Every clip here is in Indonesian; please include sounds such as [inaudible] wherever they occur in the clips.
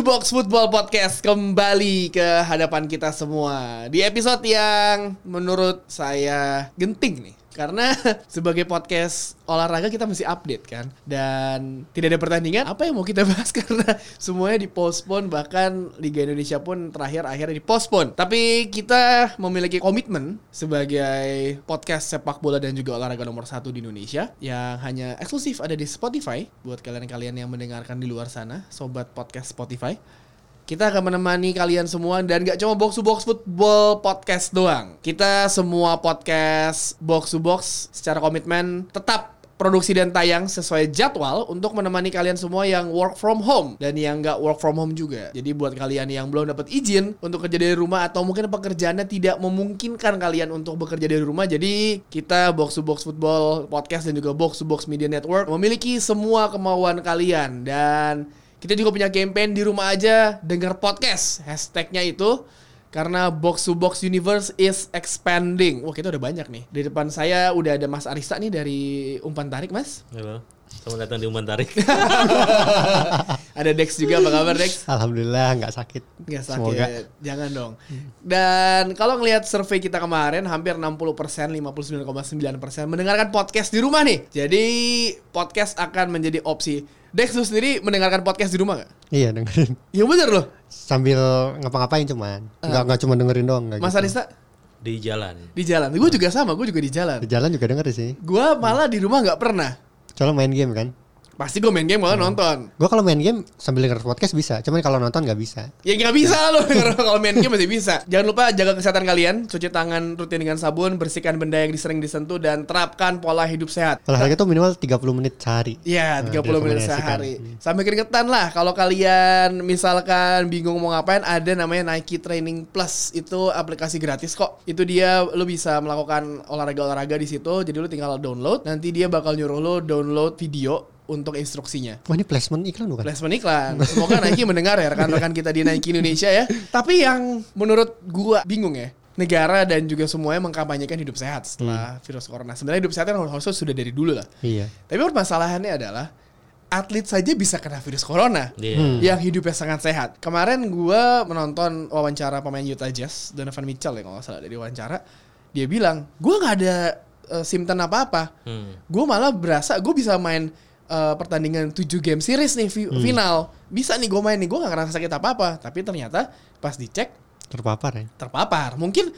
Box Football Podcast kembali ke hadapan kita semua. Di episode yang menurut saya genting nih karena [laughs] sebagai podcast olahraga kita mesti update kan. Dan tidak ada pertandingan apa yang mau kita [laughs] bahas? Karena semuanya dipospon bahkan Liga Indonesia pun terakhir akhirnya dipospon tapi kita memiliki komitmen sebagai podcast sepak bola dan juga olahraga nomor satu di Indonesia yang hanya eksklusif ada di Spotify. Buat kalian-kalian yang mendengarkan di luar sana sobat podcast Spotify kita akan menemani kalian semua dan gak cuma box to box football podcast doang. Kita semua podcast box to box secara komitmen tetap produksi dan tayang sesuai jadwal untuk menemani kalian semua yang work from home dan yang nggak work from home juga. Jadi buat kalian yang belum dapat izin untuk kerja dari rumah atau mungkin pekerjaannya tidak memungkinkan kalian untuk bekerja dari rumah, jadi kita box to box football podcast dan juga box to box media network memiliki semua kemauan kalian dan kita juga punya campaign di rumah aja denger podcast. Hashtagnya itu karena box to box universe is expanding. Wah kita udah banyak nih. Di depan saya udah ada Mas Arista nih dari Umpan Tarik Mas. Halo. Selamat datang di Umpan Tarik. [laughs] ada Dex juga, apa kabar Dex? Alhamdulillah nggak sakit. Nggak sakit, Semoga. jangan dong. Dan kalau ngelihat survei kita kemarin, hampir 60%, 59,9% mendengarkan podcast di rumah nih. Jadi podcast akan menjadi opsi. Dex lu sendiri mendengarkan podcast di rumah gak? Iya dengerin. Ya bener loh. Sambil ngapa-ngapain cuman. Nggak nggak cuma dengerin doang. Ah. Mas gitu. Arista di jalan. di jalan. Gue juga sama, gue juga di jalan. Di jalan juga denger sih. Gue malah di rumah nggak pernah. Soalnya main game kan. Pasti gue main game malah nonton. Gue kalau main game sambil denger podcast bisa. Cuman kalau nonton nggak bisa. Ya nggak bisa loh [laughs] [laughs] kalau main game masih bisa. Jangan lupa jaga kesehatan kalian, cuci tangan rutin dengan sabun, bersihkan benda yang sering disentuh dan terapkan pola hidup sehat. Olahraga tuh minimal 30 menit sehari. Iya, Nah, 30 menit direkomendasikan. sehari. Sampai keringetan lah kalau kalian misalkan bingung mau ngapain ada namanya Nike Training Plus. Itu aplikasi gratis kok. Itu dia lu bisa melakukan olahraga-olahraga di situ. Jadi lu tinggal download, nanti dia bakal nyuruh lu download video untuk instruksinya. Wah ini placement iklan bukan? Placement iklan. Semoga Nike mendengar ya rekan-rekan kita di Nike Indonesia ya. Tapi yang menurut gua bingung ya. Negara dan juga semuanya mengkampanyekan hidup sehat setelah virus corona. Sebenarnya hidup sehat kan harusnya sudah dari dulu lah. Iya. Tapi permasalahannya adalah atlet saja bisa kena virus corona. Iya. Yang hidupnya sangat sehat. Kemarin gua menonton wawancara pemain Utah Jazz, Donovan Mitchell ya kalau nggak salah dari wawancara. Dia bilang, gua nggak ada eh, simptom apa-apa. Hmm. Gue malah berasa gue bisa main eh, pertandingan 7 game series nih fi- final. Bisa nih gue main nih, gue gak ngerasa sakit apa-apa. Tapi ternyata pas dicek Terpapar ya. terpapar. Mungkin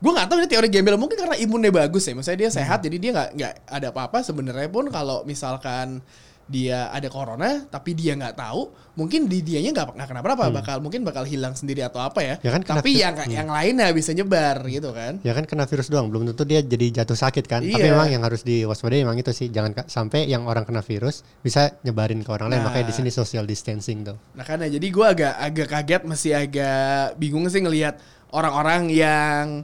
gue nggak tahu ini teori gembel mungkin karena imunnya bagus ya. Maksudnya dia sehat jadi dia nggak nggak ada apa-apa. Sebenarnya pun kalau misalkan dia ada corona tapi dia nggak tahu mungkin di dianya nggak nggak kenapa-napa bakal mungkin bakal hilang sendiri atau apa ya, Ya kan tapi vi- yang yang lainnya bisa nyebar gitu kan Ya kan kena virus doang, belum tentu dia jadi jatuh sakit kan. Tapi Iya. memang yang harus diwaspadai memang itu sih, jangan sampai yang orang kena virus bisa nyebarin ke orang lain. Nah. Makanya di sini social distancing tuh. Nah karena jadi gue agak agak kaget masih agak bingung sih ngelihat orang-orang yang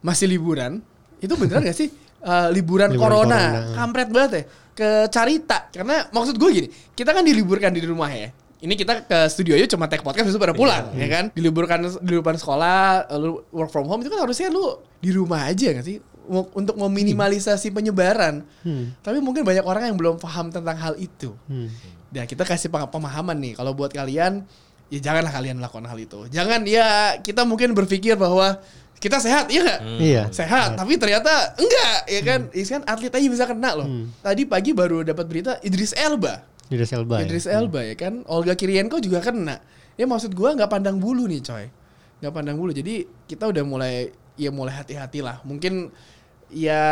masih liburan itu beneran gak sih [laughs] Eh, liburan, Liburan corona. corona. kampret banget ya ke Carita. Karena maksud gue gini kita kan diliburkan di rumah ya. Ini kita ke studio aja cuma take podcast itu pada pulang ya kan? Diliburkan diliburkan sekolah lu work from home itu kan harusnya lu di rumah aja gak sih? Untuk meminimalisasi penyebaran. Tapi mungkin banyak orang yang belum paham tentang hal itu. Hmm. dan kita kasih pemahaman nih. Kalau buat kalian ya janganlah kalian melakukan hal itu. Jangan ya kita mungkin berpikir bahwa kita sehat, iya nggak? Iya. Sehat, tapi ternyata enggak, ya kan? Is kan atlet aja bisa kena loh. Tadi pagi baru dapat berita Idris Elba. Idris Elba. ya. Idris Elba ya kan, Olga Kirienko juga kena. Ya maksud gua nggak pandang bulu nih coy, nggak pandang bulu. Jadi kita udah mulai ya mulai hati-hati lah. Mungkin ya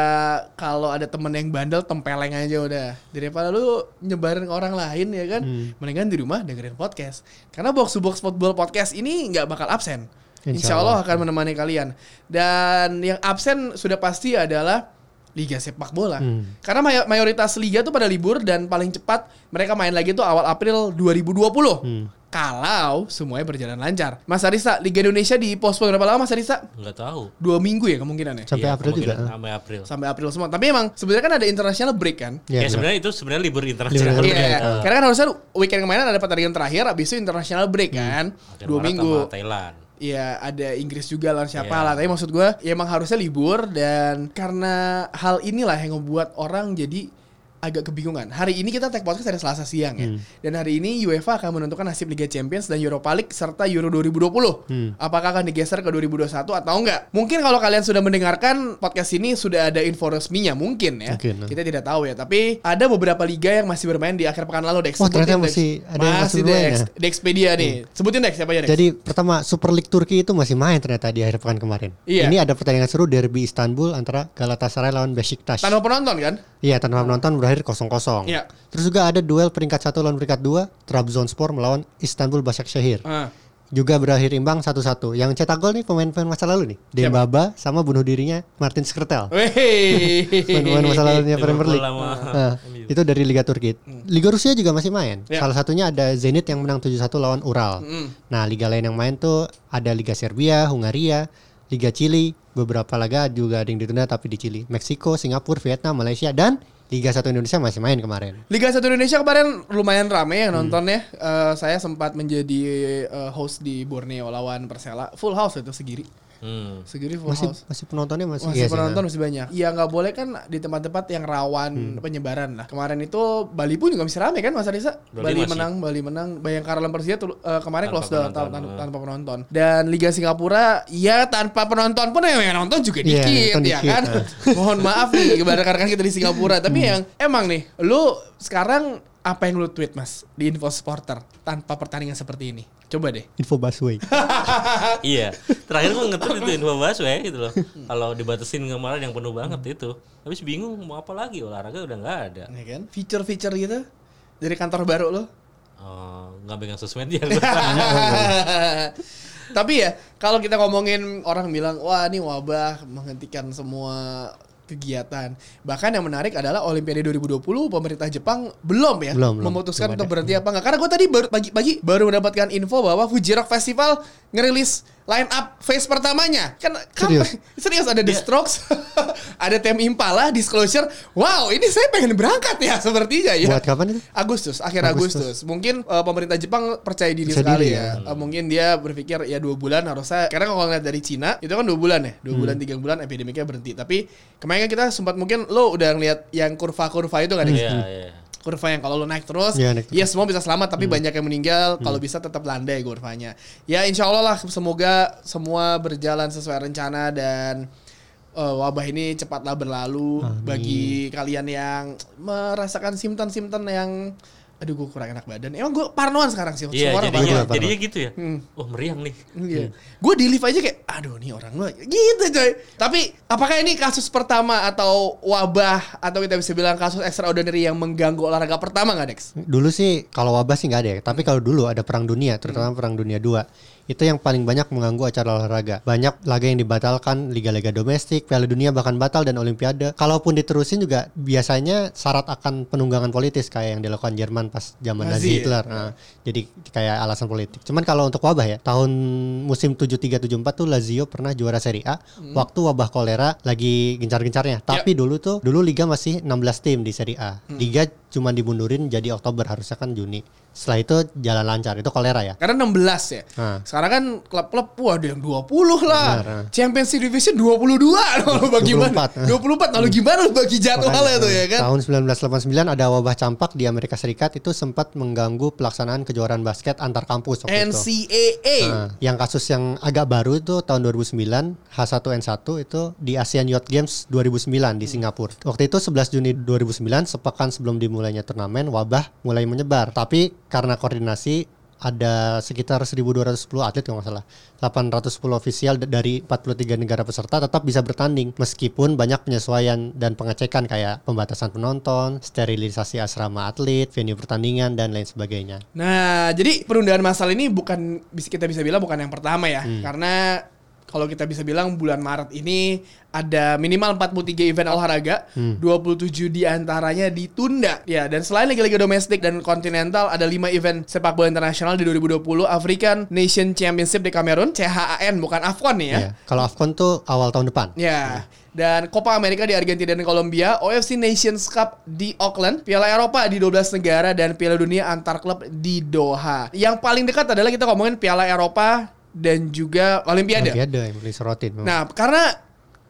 kalau ada temen yang bandel tempeleng aja udah daripada lu nyebarin ke orang lain ya kan Hmm. mendingan di rumah dengerin podcast karena box to box football podcast ini nggak bakal absen Insya Insya Allah akan menemani kalian dan yang absen sudah pasti adalah Liga sepak bola. Hmm. Karena may- mayoritas liga tuh pada libur dan paling cepat mereka main lagi tuh awal April 2020. Hmm. Kalau semuanya berjalan lancar. Mas Arisa, Liga Indonesia di pospon berapa lama Mas Arisa? Nggak tahu. Dua minggu ya kemungkinannya. Sampai Iya, April juga. kemungkinan Sampai April. Sampai April semua. Tapi emang sebenarnya kan ada international break kan? Ya, Ya, benar. sebenarnya itu sebenarnya libur internasional. Iya, break. karena kan harusnya weekend kemarin ada pertandingan terakhir, habis itu international break kan, Akhir dua Maret minggu. Thailand. Iya ada Inggris juga lah siapa Iya. lah Tapi maksud gue ya emang harusnya libur Dan karena hal inilah yang membuat orang jadi agak kebingungan Hari ini kita tag podcast hari Selasa siang ya Dan hari ini UEFA akan menentukan nasib Liga Champions dan Europa League serta Euro 2020 Hmm. Apakah akan digeser ke 2021 atau enggak Mungkin kalau kalian sudah mendengarkan podcast ini sudah ada info resminya Mungkin ya Mungkin, nah. Kita tidak tahu ya Tapi ada beberapa liga yang masih bermain di akhir pekan lalu Dex Wah, ternyata Dex. masih ada yang masih bermain Dex ya? Dexpedia nih Sebutin Dex siapa aja Dex Jadi pertama Super League Turki itu masih main ternyata di akhir pekan kemarin. Iya. Ini ada pertandingan seru derby Istanbul antara Galatasaray lawan Besiktas. Tanpa penonton kan Iya tanpa penonton berakhir 0-0. Iya. Terus juga ada duel peringkat satu lawan peringkat dua Trabzonspor melawan Istanbul Başakşehir. Ah. Juga berakhir imbang satu-satu. Yang cetak gol nih pemain-pemain masa lalu nih. Dembaba sama bunuh dirinya Martin Skrtel. Pemain-pemain masa lalunya Premier League. Nah, itu dari Liga Turki. Liga Rusia juga masih main. Ya. Salah satunya ada Zenit yang menang 7-1 lawan Ural. Mm. Nah, liga lain yang main tuh ada Liga Serbia, Hungaria, Liga Chili, beberapa laga juga ada yang ditunda tapi di Chili. Meksiko, Singapura, Vietnam, Malaysia dan Liga 1 Indonesia masih main kemarin. Liga 1 Indonesia kemarin lumayan rame yang nonton ya. Eh, saya sempat menjadi eh, host di Borneo lawan Persela. Full house itu segiri. Hmm. Segiri full Masih house. masih penontonnya masih, Masih iya sih, penonton nah. masih banyak. Ya nggak boleh kan di tempat-tempat yang rawan penyebaran lah. Kemarin itu Bali pun juga masih rame kan Mas Arisa? Bali Bali masih. menang, Bali menang. Bayangkara lawan Persija tuh, eh, kemarin Tanpa close down penonton, tanpa, eh. tanpa penonton. Dan Liga Singapura ya tanpa penonton pun yang yang nonton juga Iya, dikit nonton ya dikit, kan. [laughs] Mohon maaf nih kepada rekan-rekan kita di Singapura. Tapi yang emang nih, lu sekarang apa yang lu tweet mas di Info Supporter tanpa pertandingan seperti ini? Coba deh. Info busway. [laughs] iya. Terakhir gua ngetweet itu info ya gitu loh. Kalau dibatasin kemarin yang penuh banget itu. Habis bingung mau apa lagi olahraga udah nggak ada. Ya kan? Feature-feature gitu dari kantor baru lo. Oh, nggak pegang sosmed ya. [laughs] [laughs] Tapi ya kalau kita ngomongin orang bilang wah ini wabah menghentikan semua kegiatan. Bahkan yang menarik adalah Olimpiade 2020 pemerintah Jepang belum ya Belum, memutuskan Belum untuk berhenti apa enggak. Karena gue tadi baru pagi-pagi baru mendapatkan info bahwa Fuji Rock Festival ngerilis line up phase pertamanya. Kan Serius? kapan- [laughs] serius ada The Strokes, [laughs] ada Tem Impala, Disclosure. Wow, ini saya pengen berangkat ya sepertinya ya. Buat kapan itu? Agustus, akhir Agustus. Agustus. Mungkin eh, pemerintah Jepang percaya diri Percaya sekali diri, ya. Eh, mungkin dia berpikir ya dua bulan harusnya. Karena kalau ngeliat dari Cina itu kan dua bulan ya, dua bulan tiga bulan epidemiknya berhenti. Tapi kemarin kan kita sempat mungkin lo udah ngeliat yang kurva-kurva itu kan, Dex? Iya, iya. Kurva yang kalau lo naik terus, Iya, naik ya semua bisa selamat tapi banyak yang meninggal. Kalau bisa tetap landai kurvanya. Ya insya Allah lah semoga semua berjalan sesuai rencana dan eh, wabah ini cepatlah berlalu bagi kalian yang merasakan simptom-simptom yang aduh gue kurang enak badan. Emang gue parnoan sekarang sih. Iya, semua orang jadinya, Parno. jadinya gitu ya. Hmm. Oh, meriang nih. Iya. Gue di lift aja kayak, aduh nih orang lu gitu coy. Tapi apakah ini kasus pertama atau wabah atau kita bisa bilang kasus extraordinary yang mengganggu olahraga pertama nggak Dex? Dulu sih kalau wabah sih nggak ada ya. Tapi kalau dulu ada perang dunia, Hmm. terutama perang dunia 2. Itu yang paling banyak mengganggu acara olahraga. Banyak laga yang dibatalkan, liga-liga domestik, Piala Dunia bahkan batal dan Olimpiade. Kalaupun diterusin juga biasanya syarat akan penunggangan politis kayak yang dilakukan Jerman pas zaman Nazi Nazi ya? Hitler. Nah, jadi kayak alasan politik. Cuman kalau untuk wabah ya, tahun musim 73-74 tuh Lazio pernah juara Serie A Hmm. waktu wabah kolera lagi gencar-gencarnya. Ya. Tapi dulu tuh dulu liga masih 16 tim di Serie A. Hmm. Liga cuma dimundurin jadi Oktober harusnya kan Juni. Setelah itu jalan lancar. Itu kolera ya. Karena 16 ya. Nah. Sekarang kan klub-klub wah ada yang 20 lah. Benar. Champions League Division 22 [laughs] lalu bagaimana? 24. 24 lalu gimana bagi jadwalnya tuh ya kan? Tahun 1989 ada wabah campak di Amerika Serikat itu sempat mengganggu pelaksanaan kejuaraan basket antar kampus waktu itu. NCAA. Nah, yang kasus yang agak baru itu tahun 2009 H1N1 itu di Asian Youth Games 2009 di Singapura. Waktu itu 11 Juni 2009 sepekan sebelum dimulainya turnamen wabah mulai menyebar. Tapi karena koordinasi ada sekitar 1210 atlet kalau nggak salah. 810 ofisial dari 43 negara peserta tetap bisa bertanding meskipun banyak penyesuaian dan pengecekan kayak pembatasan penonton, sterilisasi asrama atlet, venue pertandingan dan lain sebagainya. Nah, jadi penundaan masal ini bukan bisa kita bisa bilang bukan yang pertama ya. Hmm. Karena kalau kita bisa bilang bulan Maret ini ada minimal 43 event olahraga, Hmm. 27 di antaranya ditunda. Ya, dan selain liga-liga domestik dan kontinental ada 5 event sepak bola internasional di 2020 African Nation Championship di Kamerun, CHAN bukan AFCON nih ya. Iya. Kalau AFCON tuh awal tahun depan. Ya. Dan Copa America di Argentina dan Kolombia, OFC Nations Cup di Auckland, Piala Eropa di 12 negara dan Piala Dunia antar klub di Doha. Yang paling dekat adalah kita ngomongin Piala Eropa dan juga Olimpiade. Olimpiade yang paling sorotin. memang. Nah, karena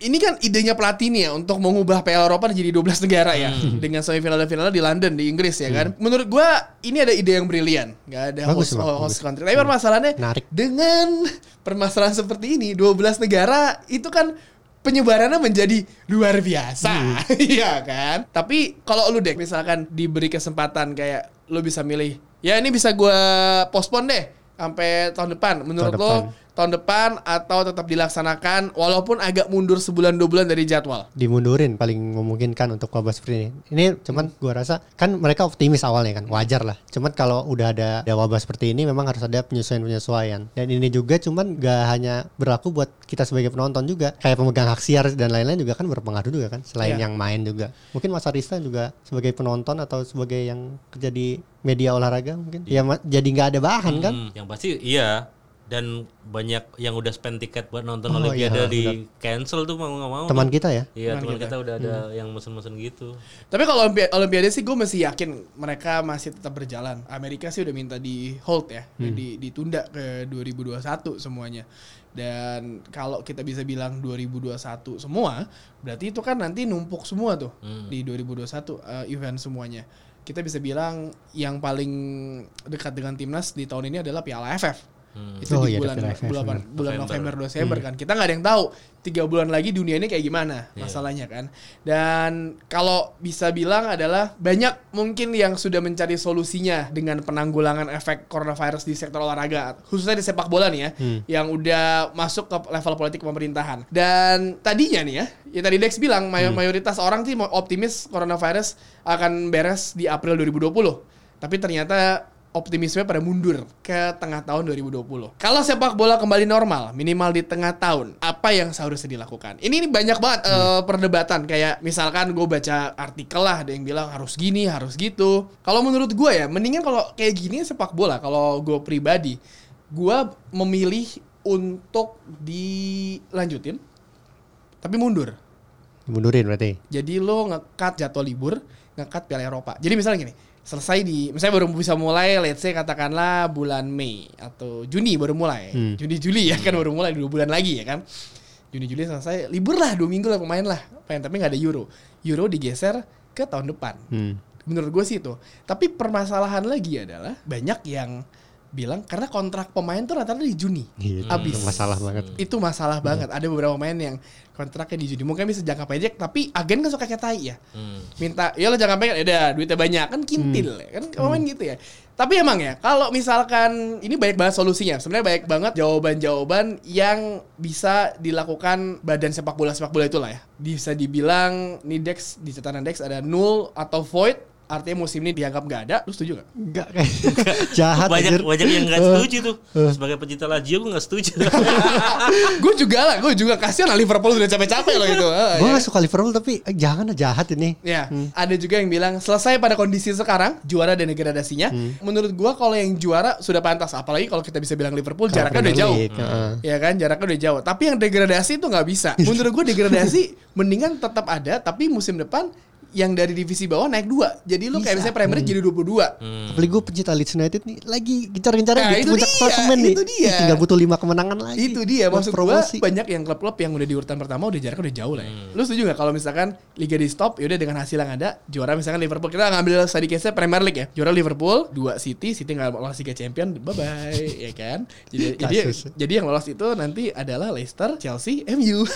ini kan idenya pelatih nih ya untuk mengubah Piala Eropa jadi 12 negara ya dengan semifinal dan final di London di Inggris ya kan. Menurut gua ini ada ide yang brilian. Gak ada Bagus, host, Bang, host bagus. country. Tapi permasalahannya Menarik. dengan [laughs] permasalahan seperti ini 12 negara itu kan penyebarannya menjadi luar biasa. [laughs] Iya kan? Tapi kalau lu dek misalkan diberi kesempatan kayak lu bisa milih, ya ini bisa gua postpone deh sampai tahun depan. Menurut Tahun lo depan. Tahun depan atau tetap dilaksanakan walaupun agak mundur sebulan dua bulan dari jadwal. dimundurin paling memungkinkan untuk wabah seperti ini. Ini cuman gua rasa kan mereka optimis awalnya kan, wajar lah. Cuman kalau udah ada, ada wabah seperti ini memang harus ada penyesuaian-penyesuaian. Dan ini juga cuman gak hanya berlaku buat kita sebagai penonton juga, kayak pemegang hak siar dan lain-lain juga kan berpengaruh juga kan, selain Iya. yang main juga. Mungkin Mas Arista juga sebagai penonton atau sebagai yang kerja di media olahraga mungkin, ya ma- jadi nggak ada bahan kan? Hmm, yang pasti iya. Dan banyak yang udah spend tiket buat nonton Oh, Olimpiade iya, di cancel tuh mau nggak mau. Teman tuh. kita ya. Iya Teman teman kita. kita udah ada yang mesen-mesen gitu. Tapi kalau Olimpi- Olimpiade sih gue masih yakin mereka masih tetap berjalan. Amerika sih udah minta di hold ya, di, ditunda ke 2021 semuanya. Dan kalau kita bisa bilang 2021 semua, berarti itu kan nanti numpuk semua tuh di 2021 eh, event semuanya. Kita bisa bilang yang paling dekat dengan timnas di tahun ini adalah Piala AFF. Itu Oh di iya, bulan AFF, bulan, bulan November. November Desember kan. Kita nggak ada yang tahu tiga bulan lagi dunia ini kayak gimana masalahnya kan. Dan kalau bisa bilang adalah banyak mungkin yang sudah mencari solusinya dengan penanggulangan efek coronavirus di sektor olahraga, khususnya di sepak bola nih ya, yang udah masuk ke level politik pemerintahan. Dan tadinya nih ya, ya tadi Dex bilang may- mayoritas orang sih optimis coronavirus akan beres di April 2020. Tapi ternyata optimisme pada mundur ke tengah tahun 2020. Kalau sepak bola kembali normal, minimal di tengah tahun, apa yang seharusnya dilakukan? Ini, ini banyak banget eh, perdebatan. Kayak misalkan gue baca artikel lah, ada yang bilang harus gini, harus gitu. Kalau menurut gue ya, mendingan kalau kayak gini sepak bola, kalau gue pribadi, gue memilih untuk dilanjutin, tapi mundur. Mundurin berarti. Jadi lo ngekat jadwal libur, ngekat Piala Eropa. Jadi misalnya gini, selesai di, misalnya baru bisa mulai, let's say katakanlah bulan Mei atau Juni baru mulai, Hmm. Juni Juli ya kan baru mulai dua bulan lagi ya kan. Juni Juli selesai, libur lah dua minggu lah pemain lah, pemain tapi nggak ada Euro. Euro digeser ke tahun depan. Hmm. Menurut gue sih itu. Tapi permasalahan lagi adalah banyak yang bilang karena kontrak pemain tuh rata-rata di Juni. Gitu. Abis. Masalah banget. Itu masalah banget. Ada beberapa pemain yang kontraknya di Juni. Mungkin bisa jangka pendek, tapi agen kan suka kayak tai ya. Hmm. Minta, ya lo jangka pendek, ya udah duitnya banyak kan kintil ya kan pemain gitu ya. Tapi emang ya, kalau misalkan ini banyak banget solusinya. Sebenarnya banyak banget jawaban-jawaban yang bisa dilakukan badan sepak bola sepak bola itulah ya. Bisa dibilang nih Dex di catatan Dex ada null atau void. Artinya musim ini dianggap nggak ada. Lu setuju gak? Enggak kayak [laughs] jahat banyak anjir. banyak yang nggak Eh, setuju tuh. Sebagai pecinta Lazio gue nggak setuju. [laughs] gue juga lah, gue juga kasihan lah Liverpool udah capek-capek loh itu. Eh, Gue ya. gak suka Liverpool tapi eh, jangan lah jahat ini. Ya, ada juga yang bilang selesai pada kondisi sekarang juara dan degradasinya. Menurut gua kalau yang juara sudah pantas, apalagi kalau kita bisa bilang Liverpool Kalau jaraknya udah jauh. Heeh. Ya kan, jaraknya udah jauh. Tapi yang degradasi itu nggak bisa. [laughs] Menurut gua degradasi mendingan tetap ada, tapi musim depan yang dari divisi bawah naik dua. Jadi lu kayak misalnya Premier League jadi 22. Apalagi gue pecinta Leeds United nih lagi gencar-gencarnya Nah, di itu puncak klasemen nih. itu dia. Ih, Tinggal butuh 5 kemenangan lagi. Itu dia maksud promosi. banyak yang klub-klub yang udah di urutan pertama udah jaraknya udah jauh lah ya. Lu setuju gak kalau misalkan liga di stop yaudah dengan hasil yang ada juara misalkan Liverpool kita ngambil study case Premier League ya. Juara Liverpool, dua City, City nggak lolos Liga Champion, bye bye [laughs] ya kan. Jadi [laughs] jadi jadi yang lolos itu nanti adalah Leicester, Chelsea, MU. [laughs]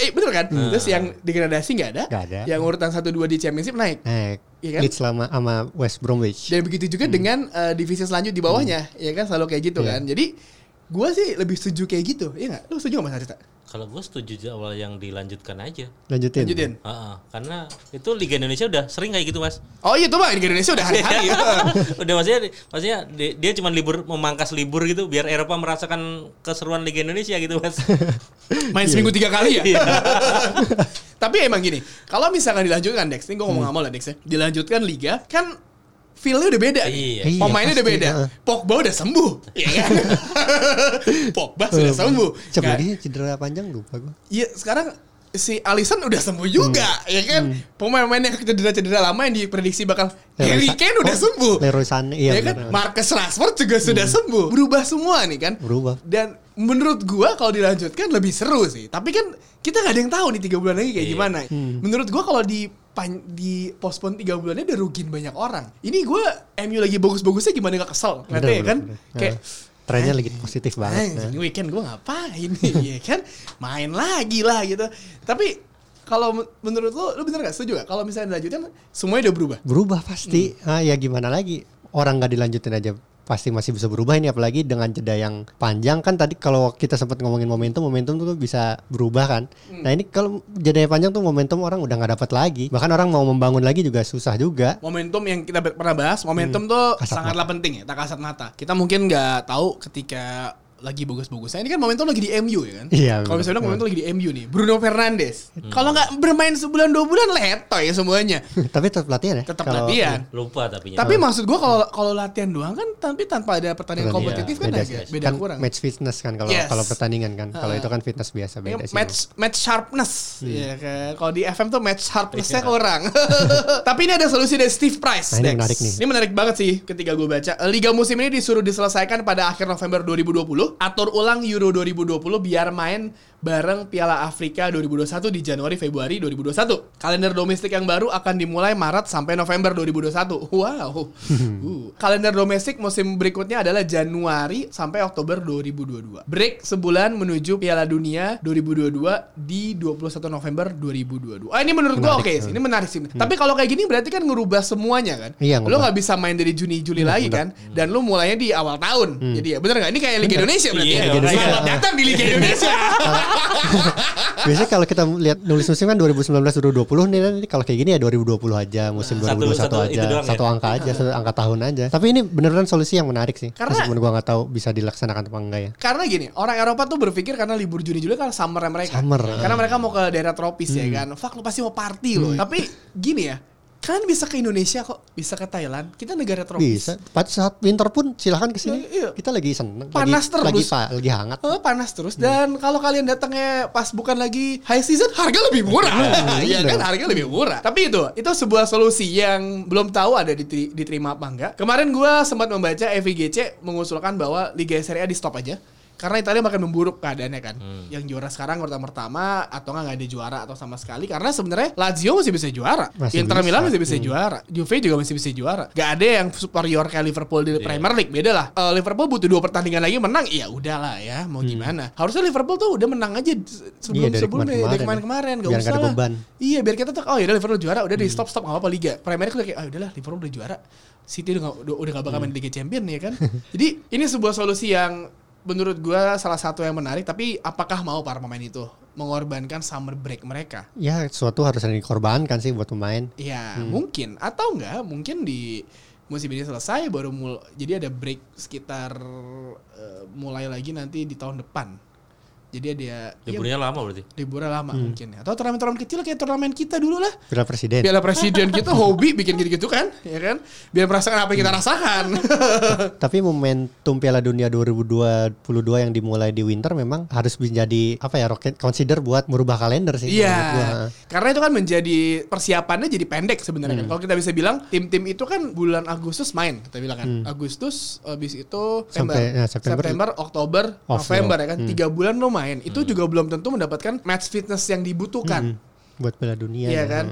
eh, bener kan? Terus yang degradasi nggak ada. Nggak ada. Yang urutan 1 2 di Championship naik. Naik. Iya kan? Leeds selama sama West Bromwich. Dan begitu juga dengan eh, divisi selanjut di bawahnya, ya kan selalu kayak gitu Iya. kan. Jadi gua sih lebih setuju kayak gitu. Iya nggak? Lu setuju nggak Mas Arista? Kalau gue setuju aja awal yang dilanjutkan aja. Lanjutin. Lanjutin. Heeh, karena itu Liga Indonesia udah sering kayak gitu mas. Oh iya tuh Bang, Liga Indonesia udah hari-hari. [laughs] udah maksudnya maksudnya di- dia cuma libur memangkas libur gitu biar Eropa merasakan keseruan Liga Indonesia gitu mas. [laughs] Main seminggu tiga kali ya. Iya. [laughs] Tapi emang gini, kalau misalkan dilanjutkan Dex, ini gue ngomong sama lah Dex ya. Dilanjutkan liga, kan feel-nya udah beda. nih. Iya. Iya, Pemainnya udah beda. heeh. Pogba udah sembuh. Iya kan? [laughs] Pogba sudah sembuh. Coba dia cedera panjang lupa gua. Iya, sekarang si Alisson udah sembuh juga, ya kan? Pemain-pemain yang cedera-cedera lama yang diprediksi bakal Harry Leroy Kane udah oh, sembuh. Leroy Sané, iya ya kan? benar. Marcus Rashford juga sudah sembuh. Berubah semua nih kan? Berubah. Dan menurut gua kalau dilanjutkan lebih seru sih. Tapi kan kita nggak ada yang tahu nih tiga bulan lagi kayak Iya. gimana. Menurut gua kalau di pan- di postpone tiga bulannya udah rugiin banyak orang. Ini gua MU lagi bagus-bagusnya gimana gak kesel, ya kan? bener, bener. Kayak trennya lagi positif banget. "Anjing, Nah. ini weekend gue ngapain nih [laughs] ya kan main lagi lah gitu tapi kalau men- menurut lo lo bener gak setuju gak kalau misalnya dilanjutin semuanya udah berubah Berubah pasti. Hmm. Ah, ya gimana lagi? Orang nggak dilanjutin aja pasti masih bisa berubah ini apalagi dengan jeda yang panjang. Kan tadi kalau kita sempat ngomongin momentum momentum tuh bisa berubah kan? Hmm. nah ini kalau jeda yang panjang tuh momentum orang udah nggak dapat lagi. Bahkan orang mau membangun lagi juga susah juga. Momentum yang kita pernah bahas momentum tuh Hmm. Kasat sangatlah penting ya tak kasat mata. Kita mungkin nggak tahu ketika lagi bagus-bagusnya ini kan momentum lagi di MU ya kan Iya, kalau bener. misalnya momentum lagi di MU nih Bruno Fernandes kalau nggak bermain sebulan dua bulan letoy semuanya [laughs] tapi tetap latihan ya tetap Kalau- latihan Lupa tapi tapi maksud gua kalau kalau latihan doang kan tapi tanpa ada pertandingan Iya, kompetitif kan beda agak beda kan kurang match fitness kan kalau Yes. kalau pertandingan kan kalau itu kan fitness biasa Ini beda sih match match sharpness Hmm. ya kan. Kalau di FM tuh match sharpnessnya Iya. kurang. [laughs] Tapi ini ada solusi dari Steve Price. Nah, ini Dex. menarik nih. Ini menarik banget sih ketika gue baca. Liga musim ini disuruh diselesaikan pada akhir November 2020. Atur ulang Euro 2020 biar main bareng Piala Afrika 2021 di Januari Februari 2021. Kalender domestik yang baru akan dimulai Maret sampai November 2021. Wow. [laughs] Uh. Kalender domestik musim berikutnya adalah Januari sampai Oktober 2022. Break sebulan menuju Piala Dunia 2022 di 21 November 2022. Ah ini menurut gua oke Menarik. sih. Ini menarik sih. Tapi kalau kayak gini berarti kan ngerubah semuanya kan. Iya, ngubah. nggak bisa main dari Juni Juli lagi kan. Dan lu mulainya di awal tahun. Jadi ya bener nggak? Ini kayak Liga Indonesia berarti. Iya, ya? Selamat datang di Liga [laughs] Indonesia. [laughs] biasanya kalau kita lihat nulis musim kan 2019 2020 nih nanti kalau kayak gini ya 2020 aja musim Satu- 2021 satu aja doang satu ya? angka aja [laughs] satu angka tahun aja tapi ini beneran solusi yang menarik sih Karena- meskipun gua nggak tahu bisa dilaksanakan apa enggak ya Karena gini, orang Eropa tuh berpikir karena libur Juni Juli kan summer mereka. Summer. Karena mereka mau ke daerah tropis ya kan. Fuck lu pasti mau party loh. Tapi gini ya, kalian bisa ke Indonesia kok, bisa ke Thailand. Kita negara tropis. bisa pada saat winter pun silahkan ke sini Iya, iya. kita lagi seneng Panas lagi, terus. lagi, pa- lagi hangat Oh, panas terus dan kalau kalian datangnya pas bukan lagi high season harga lebih murah. Iya kan harga lebih murah. Tapi itu itu sebuah solusi yang belum tahu ada diteri- diterima apa enggak. Kemarin gua sempat membaca FIGC mengusulkan bahwa Liga Serie A di stop aja. Karena Italia makin memburuk keadaannya kan. Yang juara sekarang urutan pertama atau nggak ada juara atau sama sekali karena sebenarnya Lazio masih bisa juara. Masih Inter bisa. Milan masih bisa juara. Juve juga masih bisa juara. Gak ada yang superior kayak Liverpool di Premier League. Beda lah. Eh, Liverpool butuh dua pertandingan lagi menang. Ya udahlah ya. Mau gimana? Harusnya Liverpool tuh udah menang aja sebelum Iya, dari sebelumnya kemarin-kemarin dari ya. kemarin-kemarin. Gak usah lah. beban. Iya biar kita tuh oh ya udah Liverpool juara udah di stop stop nggak apa-apa liga. Premier League udah kayak ah udahlah Liverpool udah juara. City udah gak, udah, udah gak bakal main Liga Champion ya kan. [laughs] Jadi ini sebuah solusi yang menurut gua salah satu yang menarik tapi apakah mau para pemain itu mengorbankan summer break mereka? ya sesuatu harus ada dikorbankan sih buat pemain Ya mungkin atau enggak mungkin di musim ini selesai baru mul jadi ada break sekitar eh, mulai lagi nanti di tahun depan. Jadi ada ya Liburnya lama berarti. liburan lama mungkin ya. Atau turnamen-turnamen kecil kayak turnamen kita dulu lah. Piala Presiden Piala Presiden kita hobi bikin gitu-gitu kan, ya kan? Biar merasakan apa yang kita rasakan. [laughs] Tapi momentum Piala Dunia 2022 yang dimulai di winter memang harus menjadi apa ya rocket consider buat merubah kalender sih. Iya. Karena itu kan menjadi persiapannya jadi pendek sebenarnya kan. Kalau kita bisa bilang tim-tim itu kan bulan Agustus main, kita bilang kan. Agustus habis itu September, Sampai- ya, September. September, Oktober, November dulu. ya kan. Tiga bulan lo main. Itu juga belum tentu mendapatkan match fitness yang dibutuhkan. Hmm, buat Piala Dunia. Iya ya. kan?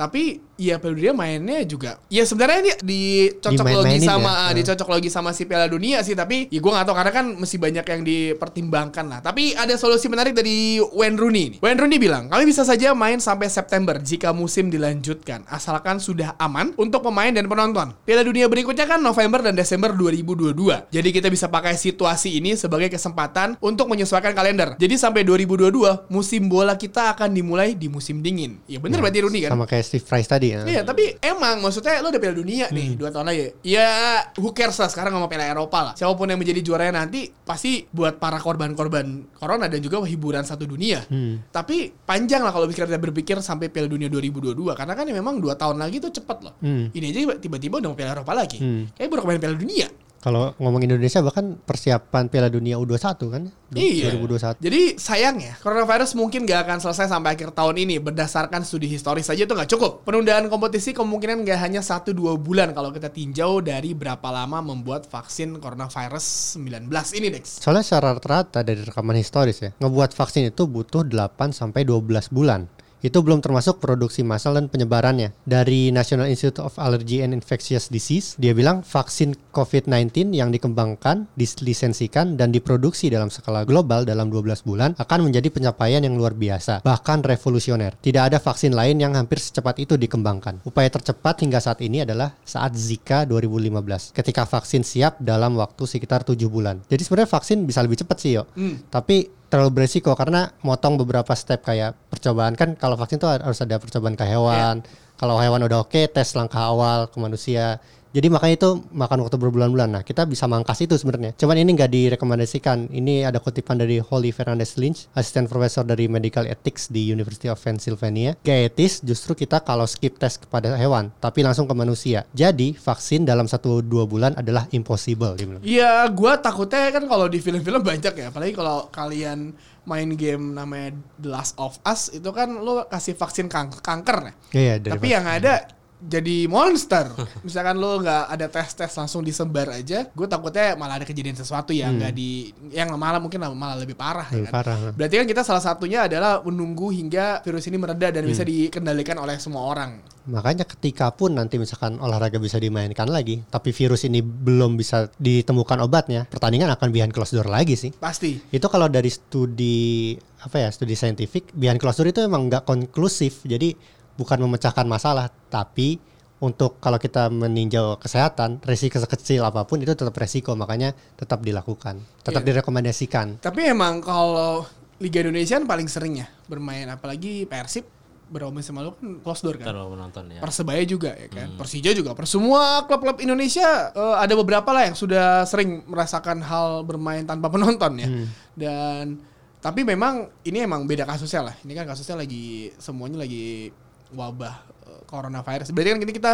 Tapi ya Piala Dunia mainnya juga. Ya sebenarnya ini dicocok logi Dimain-mainin sama ya. dicocok logi sama si Piala Dunia sih. Tapi ya gue gak tahu karena kan mesti banyak yang dipertimbangkan lah. Tapi ada solusi menarik dari Wayne Rooney nih. Wayne Rooney bilang kami bisa saja main sampai September jika musim dilanjutkan asalkan sudah aman untuk pemain dan penonton. Piala Dunia berikutnya kan November dan Desember 2022. Jadi kita bisa pakai situasi ini sebagai kesempatan untuk menyesuaikan kalender. Jadi sampai 2022 musim bola kita akan dimulai di musim dingin. Ya bener berarti Rooney kan? Sama kayak Steve Price tadi ya. Iya, tapi emang maksudnya lo udah Piala Dunia nih dua tahun lagi. Ya, who cares lah sekarang sama Piala Eropa lah. Siapa pun yang menjadi juaranya nanti pasti buat para korban-korban corona dan juga hiburan satu dunia. Tapi panjang lah kalau kita berpikir sampai Piala Dunia 2022 karena kan ya memang dua tahun lagi tuh cepet loh. Hmm. Ini aja tiba-tiba udah mau Piala Eropa lagi. Hmm. Kayak baru kemarin Piala Dunia. Kalau ngomong Indonesia bahkan persiapan Piala Dunia U21 kan? Iya. 2021. Jadi sayangnya coronavirus mungkin gak akan selesai sampai akhir tahun ini berdasarkan studi historis saja itu nggak cukup. Penundaan kompetisi kemungkinan gak hanya 1-2 bulan kalau kita tinjau dari berapa lama membuat vaksin coronavirus 19 ini Dex. Soalnya secara rata-rata dari rekaman historis ya, ngebuat vaksin itu butuh 8 sampai 12 bulan. Itu belum termasuk produksi massal dan penyebarannya. Dari National Institute of Allergy and Infectious Disease, dia bilang vaksin COVID-19 yang dikembangkan, dilisensikan, dan diproduksi dalam skala global dalam 12 bulan akan menjadi pencapaian yang luar biasa, bahkan revolusioner. Tidak ada vaksin lain yang hampir secepat itu dikembangkan. Upaya tercepat hingga saat ini adalah saat Zika 2015, ketika vaksin siap dalam waktu sekitar 7 bulan. Jadi sebenarnya vaksin bisa lebih cepat sih, yo. Tapi terlalu beresiko karena motong beberapa step kayak percobaan kan kalau vaksin tuh harus ada percobaan ke hewan. Kalau hewan udah oke, tes langkah awal ke manusia. Jadi makanya itu makan waktu berbulan-bulan. Nah, kita bisa mangkas itu sebenarnya. Cuman ini nggak direkomendasikan. Ini ada kutipan dari Holly Fernandez Lynch, asisten profesor dari Medical Ethics di University of Pennsylvania. Gak etis justru kita kalau skip tes kepada hewan, tapi langsung ke manusia. Jadi vaksin dalam satu dua bulan adalah impossible. Iya, gua takutnya kan kalau di film-film banyak ya, apalagi kalau kalian main game namanya The Last of Us itu kan lo kasih vaksin kang- kanker ya. Iya, dari Tapi yang ada jadi monster. [laughs] Misalkan lo nggak ada tes-tes langsung disebar aja, gue takutnya malah ada kejadian sesuatu yang nggak di, yang malah mungkin malah lebih parah. ya Hmm. Lebih kan? parah. Berarti kan kita salah satunya adalah menunggu hingga virus ini mereda dan bisa Hmm. dikendalikan oleh semua orang. Makanya ketika pun nanti misalkan olahraga bisa dimainkan lagi, tapi virus ini belum bisa ditemukan obatnya, pertandingan akan behind closed door lagi sih. Pasti. Itu kalau dari studi apa ya, studi saintifik, behind closed door itu emang nggak konklusif. Jadi bukan memecahkan masalah, tapi untuk kalau kita meninjau kesehatan, resiko sekecil apa pun itu tetap resiko, makanya tetap dilakukan, tetap Iya. direkomendasikan. Tapi emang kalau Liga Indonesia kan paling sering ya bermain apalagi Persib berapa musim lalu kan close door kan. Kalau menonton ya. Persebaya juga ya kan. Persija juga. Per semua klub-klub Indonesia eh, ada beberapa lah yang sudah sering merasakan hal bermain tanpa [laughs] penonton ya. Dan tapi memang ini emang beda kasusnya lah. Ini kan kasusnya lagi semuanya lagi wabah eh, coronavirus. Berarti kan ini kita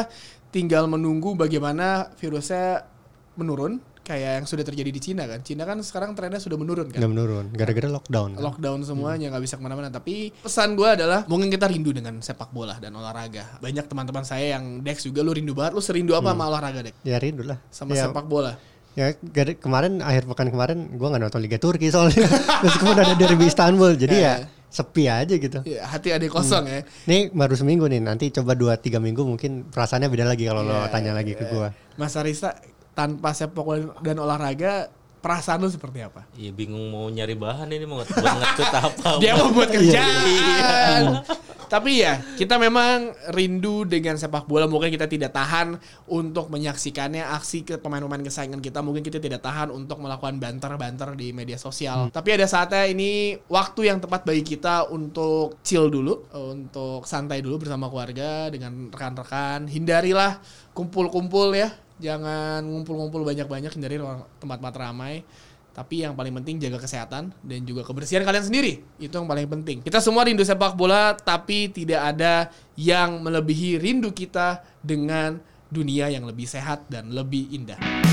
tinggal menunggu bagaimana virusnya menurun kayak yang sudah terjadi di Cina kan. Cina kan sekarang trennya sudah menurun kan? Udah menurun, gara-gara lockdown. lockdown semuanya nggak bisa ke mana-mana. Tapi pesan gue adalah mungkin kita rindu dengan sepak bola dan olahraga. Banyak teman-teman saya yang Dex juga lu rindu banget. Lu serindu apa sama olahraga Dex? Ya rindu lah. sama ya, sepak bola? Ya kemarin akhir pekan kemarin gua nggak nonton Liga Turki soalnya. [laughs] Meskipun ada derby Istanbul jadi ya sepi aja gitu. ya, hati ada kosong ya Nih baru seminggu nih nanti coba 2-3 minggu mungkin perasaannya beda lagi kalau lo Iya, tanya lagi ke gua. Mas Arista tanpa sepak bola dan olahraga perasaan lu seperti apa Iya bingung mau nyari bahan ini mau nge- buat ngetweet apa. [laughs] dia mau buat [laughs] Iya, kerjaan [laughs] tapi ya kita memang rindu dengan sepak bola. Mungkin kita tidak tahan untuk menyaksikannya aksi ke pemain-pemain kesayangan kita. Mungkin kita tidak tahan untuk melakukan banter-banter di media sosial. Tapi ada saatnya ini waktu yang tepat bagi kita untuk chill dulu untuk santai dulu bersama keluarga dengan rekan-rekan. Hindarilah kumpul-kumpul ya. Jangan ngumpul-ngumpul banyak-banyak hindari tempat-tempat ramai tapi yang paling penting jaga kesehatan dan juga kebersihan kalian sendiri. Itu yang paling penting. Kita semua rindu sepak bola, tapi tidak ada yang melebihi rindu kita dengan dunia yang lebih sehat dan lebih indah.